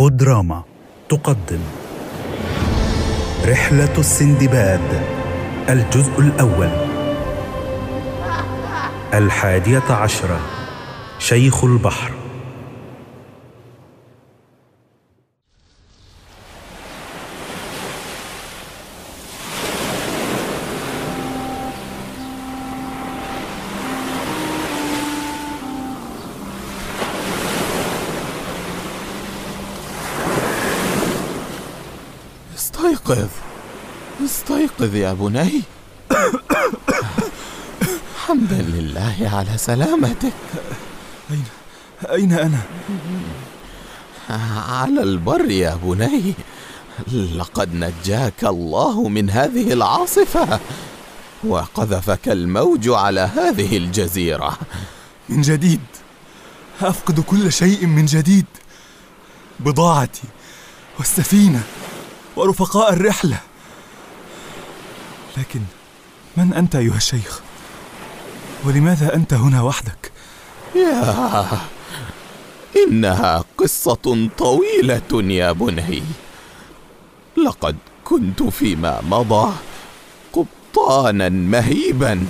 بودراما تقدم. رحلة السندباد الجزء الأول. الحادية عشرة شيخ البحر. استيقظ استيقظ يا بني. حمدا لله على سلامتك. أين أين أنا؟ على البر يا بني. لقد نجاك الله من هذه العاصفة وقذفك الموج على هذه الجزيرة. من جديد. أفقد كل شيء من جديد. بضاعتي والسفينة. ورفقاء الرحلة لكن من أنت أيها الشيخ؟ ولماذا أنت هنا وحدك؟ يا إنها قصة طويلة يا بني لقد كنت فيما مضى قبطانا مهيبا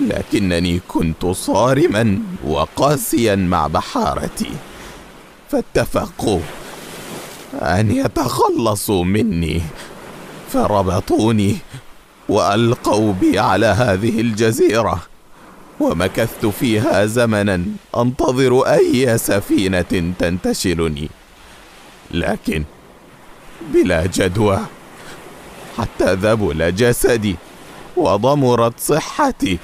لكنني كنت صارما وقاسيا مع بحارتي فاتفقوا أن يتخلصوا مني. فربطوني وألقوا بي على هذه الجزيرة. ومكثت فيها زمنا أنتظر أي سفينة تنتشلني. لكن بلا جدوى حتى ذبل جسدي وضمرت صحتي.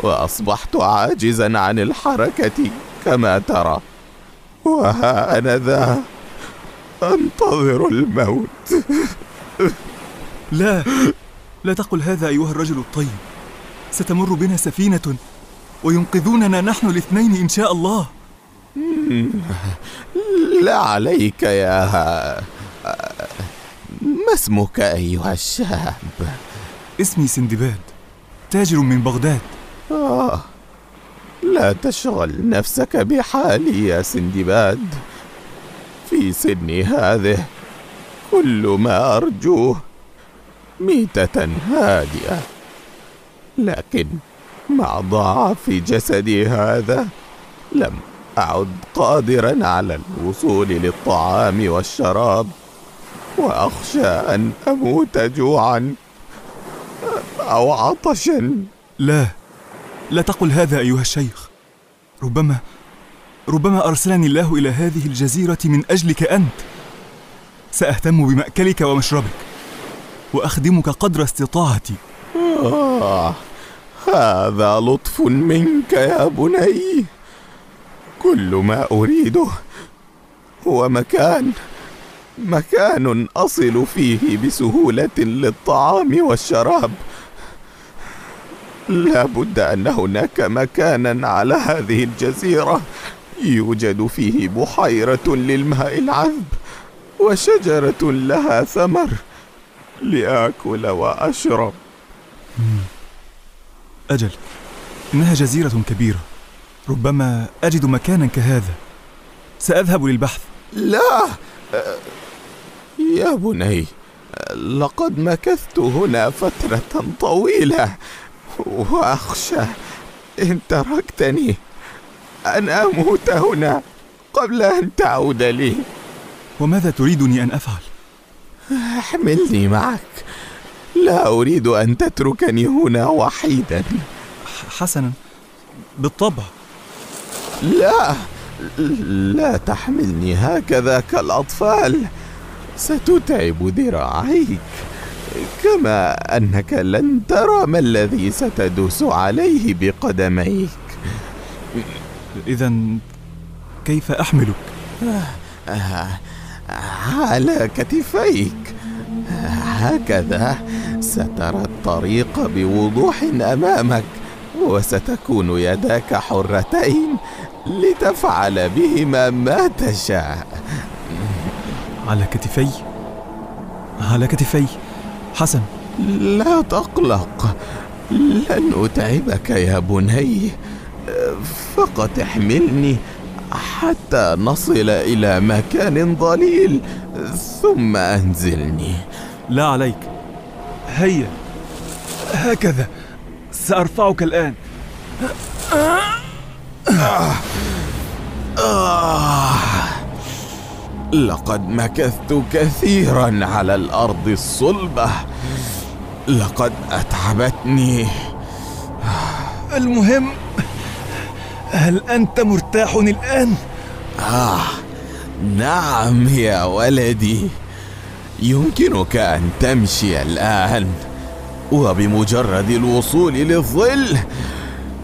وأصبحت عاجزا عن الحركة كما ترى. وها أنا ذا أنتظر الموت. لا لا تقل هذا أيها الرجل الطيب. ستمر بنا سفينة وينقذوننا نحن الاثنين إن شاء الله. لا عليك يا ما اسمك أيها الشاب؟ اسمي سندباد تاجر من بغداد. آه لا تشغل نفسك بحالي يا سندباد. في سني هذه. كل ما أرجوه ميتة هادئة. لكن مع ضعف جسدي هذا لم أعد قادرا على الوصول للطعام والشراب. وأخشى أن أموت جوعا أو عطشا. لا لا تقل هذا أيها الشيخ. ربما ربما أرسلني الله إلى هذه الجزيرة من أجلك أنت. سأهتم بمأكلك ومشربك وأخدمك قدر استطاعتي. آه هذا لطف منك يا بني. كل ما أريده هو مكان مكان أصل فيه بسهولة للطعام والشراب. لا بد أن هناك مكانا على هذه الجزيرة. يوجد فيه بحيرة للماء العذب وشجرة لها ثمر لآكل وأشرب. أجل إنها جزيرة كبيرة. ربما أجد مكانا كهذا. سأذهب للبحث. لا. يا بني لقد مكثت هنا فترة طويلة. وأخشى إن تركتني. أن أموت هنا قبل أن تعود لي. وماذا تريدني أن أفعل؟ أحملني معك. لا أريد أن تتركني هنا وحيدا. حسنا. بالطبع. لا لا تحملني هكذا كالأطفال. ستتعب ذراعيك. كما أنك لن ترى ما الذي ستدوس عليه بقدميك. إذا كيف أحملك؟ على كتفيك. هكذا سترى الطريق بوضوح أمامك وستكون يداك حرتين لتفعل بهما ما تشاء. على كتفي؟ على كتفي. حسن. لا تقلق لن أتعبك يا بني. فقط احملني حتى نصل إلى مكان ظليل ثم أنزلني. لا عليك. هيا. هكذا. سأرفعك الآن. آه لقد مكثت كثيرا على الأرض الصلبة. لقد أتعبتني. المهم هل أنت مرتاح الآن؟ آه نعم يا ولدي. يمكنك أن تمشي الآن. وبمجرد الوصول للظل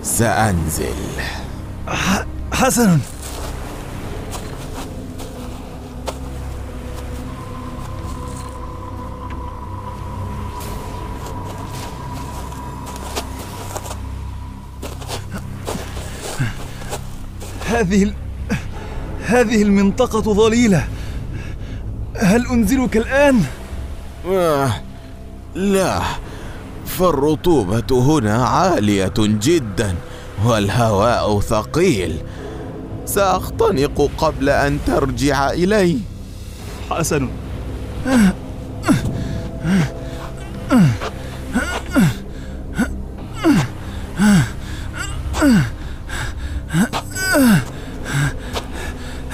سأنزل. ح- حسن هذه ال... هذه المنطقة ظليلة. هل أنزلك الآن؟ آه لا. فالرطوبة هنا عالية جدا والهواء ثقيل. سأختنق قبل أن ترجع إلي. حسن.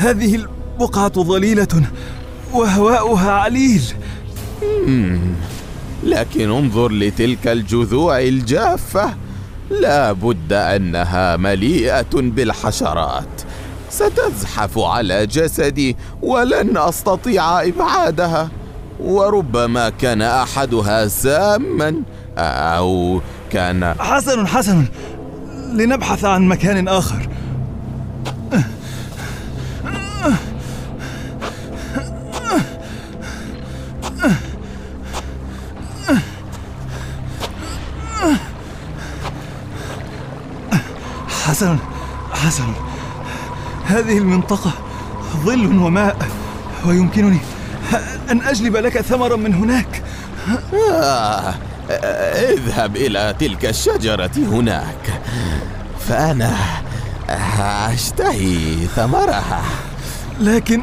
هذه البقعة ظليلة وهواؤها عليل. لكن انظر لتلك الجذوع الجافة. لا بد أنها مليئة بالحشرات. ستزحف على جسدي ولن أستطيع إبعادها. وربما كان أحدها ساما أو كان حسن حسن. لنبحث عن مكان آخر. هذه المنطقة ظل وماء ويمكنني أن أجلب لك ثمرا من هناك. آه اذهب إلى تلك الشجرة هناك. فأنا أشتهي ثمرها. لكن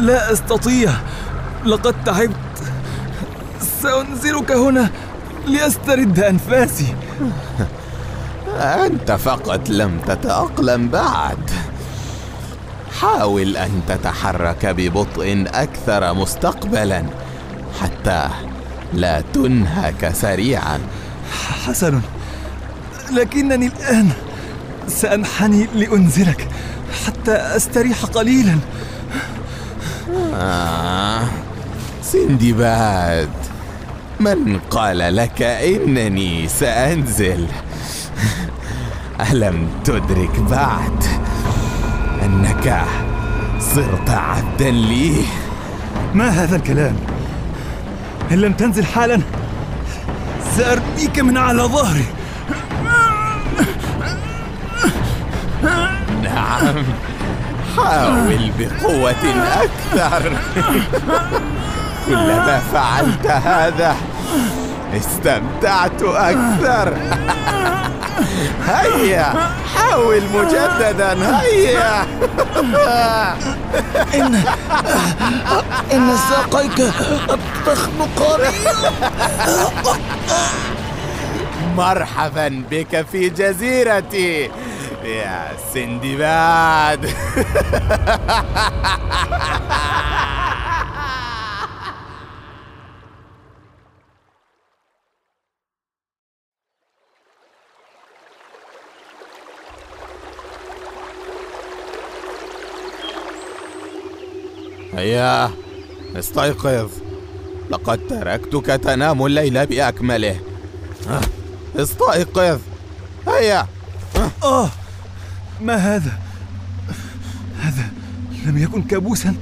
لا أستطيع. لقد تعبت. سأنزلك هنا لأسترد أنفاسي. أنت فقط لم تتأقلم بعد. حاول أن تتحرك ببطء أكثر مستقبلا حتى لا تنهك سريعا. حسن لكنني الآن سأنحني لأنزلك حتى أستريح قليلا. آه سندباد من قال لك إنني سأنزل؟ ألم تدرك بعد أنك صرت عبدا لي ما هذا الكلام؟ إن لم تنزل حالا سأرميك من على ظهري. نعم. حاول بقوة أكثر. كلما فعلت هذا استمتعت أكثر. هيا حاول مجددا هيا. إن إن ساقيك تخنقني مرحبا بك في جزيرتي. يا سندباد. هيا استيقظ. لقد تركتك تنام الليل بأكمله. استيقظ. هيا. آه ما هذا؟ هذا لم يكن كابوسا.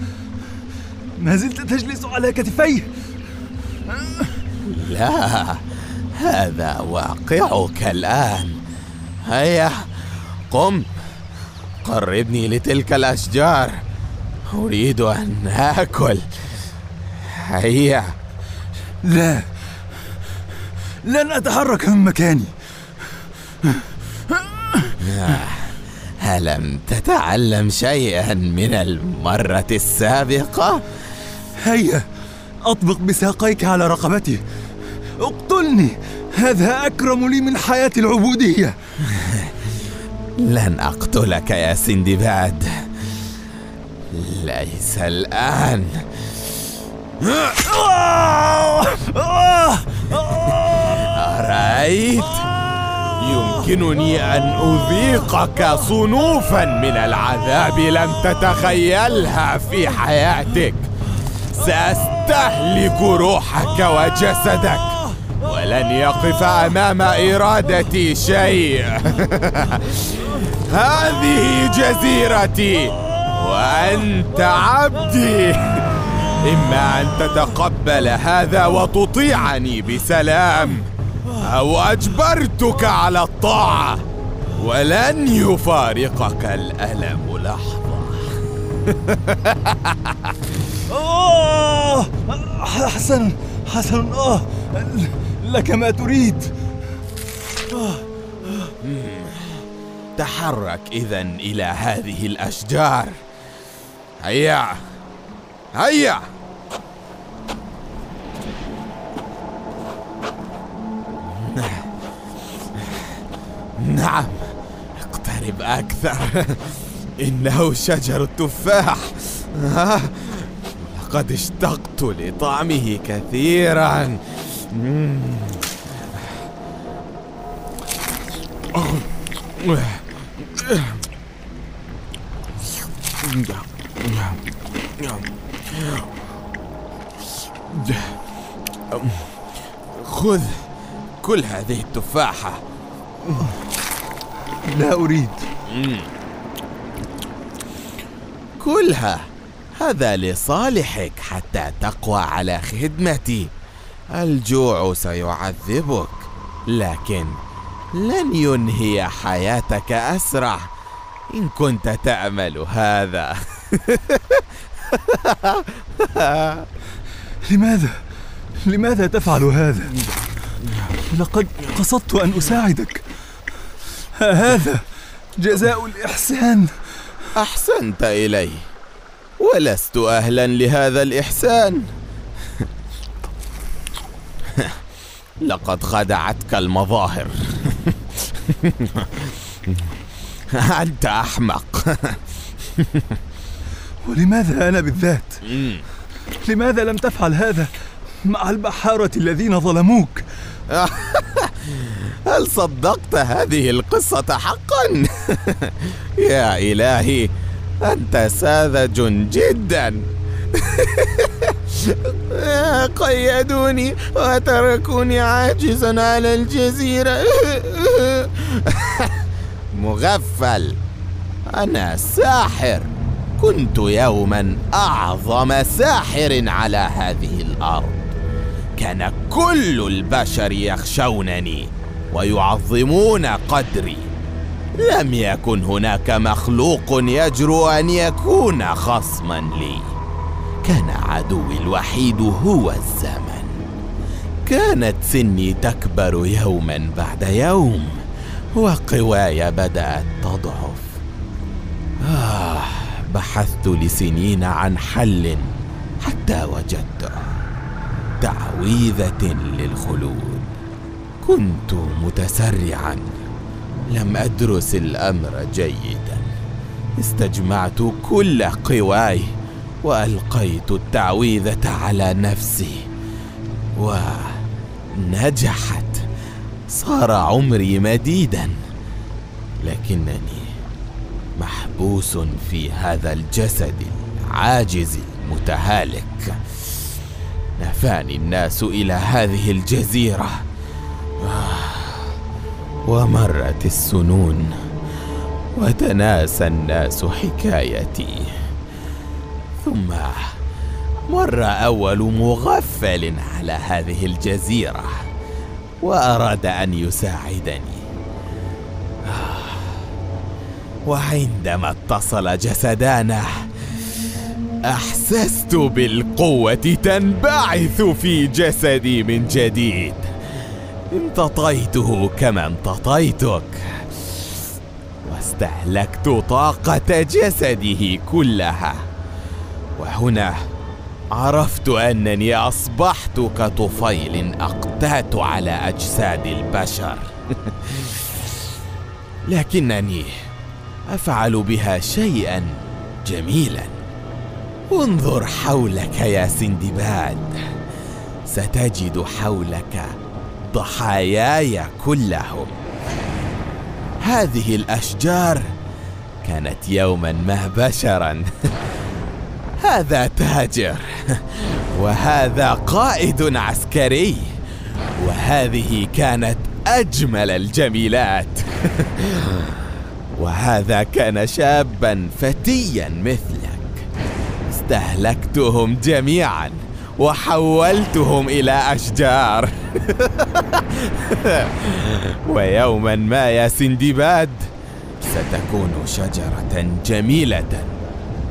ما زلت تجلس على كتفي لا هذا واقعك الآن. هيا قم. قربني لتلك الأشجار. أريد أن آكل. هيا. لا. لن أتحرك من مكاني. ألم تتعلم شيئا من المرة السابقة؟ هيا. أطبق بساقيك على رقبتي. اقتلني. هذا أكرم لي من حياة العبودية. لن أقتلك يا سندباد. ليس الآن. أرأيت؟ يمكنني أن أذيقك صنوفا من العذاب لم تتخيلها في حياتك. سأستهلك روحك وجسدك. ولن يقف أمام إرادتي شيء. هذه جزيرتي. وأنت عبدي. إما أن تتقبل هذا وتطيعني بسلام أو أجبرتك على الطاعة ولن يفارقك الألم لحظة. آه حسن حسن آه لك ما تريد. تحرك إذا إلى هذه الأشجار. هيا. هيا. نعم. اقترب أكثر. إنه شجر التفاح. لقد اشتقت لطعمه كثيرا. مم. خذ كل هذه التفاحة. لا أريد. كلها. هذا لصالحك حتى تقوى على خدمتي. الجوع سيعذبك لكن لن ينهي حياتك أسرع. إن كنت تأمل هذا. لماذا؟ لماذا تفعل هذا؟ لقد قصدت أن أساعدك. ها هذا جزاء الإحسان. أحسنت إلي ولست أهلا لهذا الإحسان. لقد خدعتك المظاهر. أنت أحمق. ولماذا أنا بالذات؟ لماذا لم تفعل هذا مع البحارة الذين ظلموك؟ هل صدقت هذه القصة حقا؟ يا إلهي أنت ساذج جدا قيدوني وتركوني عاجزا على الجزيرة مغفل أنا ساحر كنت يوما أعظم ساحر على هذه الأرض. كان كل البشر يخشونني ويعظمون قدري. لم يكن هناك مخلوق يجرؤ أن يكون خصما لي. كان عدوي الوحيد هو الزمن. كانت سني تكبر يوما بعد يوم وقواي بدأت تضعف. آه. بحثت لسنين عن حل حتى وجدته تعويذة للخلود. كنت متسرعا. لم أدرس الأمر جيدا. استجمعت كل قواي وألقيت التعويذة على نفسي. ونجحت. صار عمري مديدا. لكنني محبوس في هذا الجسد العاجز المتهالك. نفاني الناس إلى هذه الجزيرة. ومرت السنون وتناسى الناس حكايتي. ثم مر أول مغفل على هذه الجزيرة وأراد أن يساعدني. وعندما اتصل جسدانه أحسست بالقوة تنبعث في جسدي من جديد. امتطيته كما امتطيتك واستهلكت طاقة جسده كلها. وهنا عرفت أنني أصبحت كطفيل أقتات على أجساد البشر. لكنني أفعل بها شيئا جميلا. انظر حولك يا سندباد. ستجد حولك ضحاياي كلهم. هذه الأشجار كانت يوما ما بشرا هذا تاجر. وهذا قائد عسكري. وهذه كانت أجمل الجميلات. وهذا كان شابا فتيا مثلك. استهلكتهم جميعا وحولتهم إلى أشجار. ويوما ما يا سندباد ستكون شجرة جميلة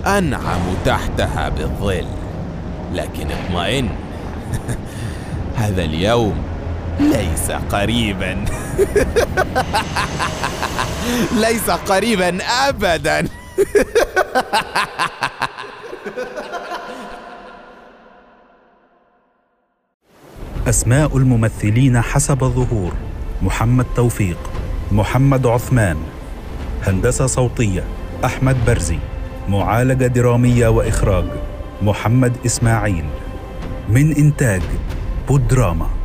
أنعم تحتها بالظل. لكن اطمئن هذا اليوم ليس قريبا. ليس قريبا ابدا. أسماء الممثلين حسب الظهور. محمد توفيق محمد عثمان. هندسة صوتية أحمد برزي. معالجة درامية وإخراج محمد إسماعيل. من إنتاج بودراما.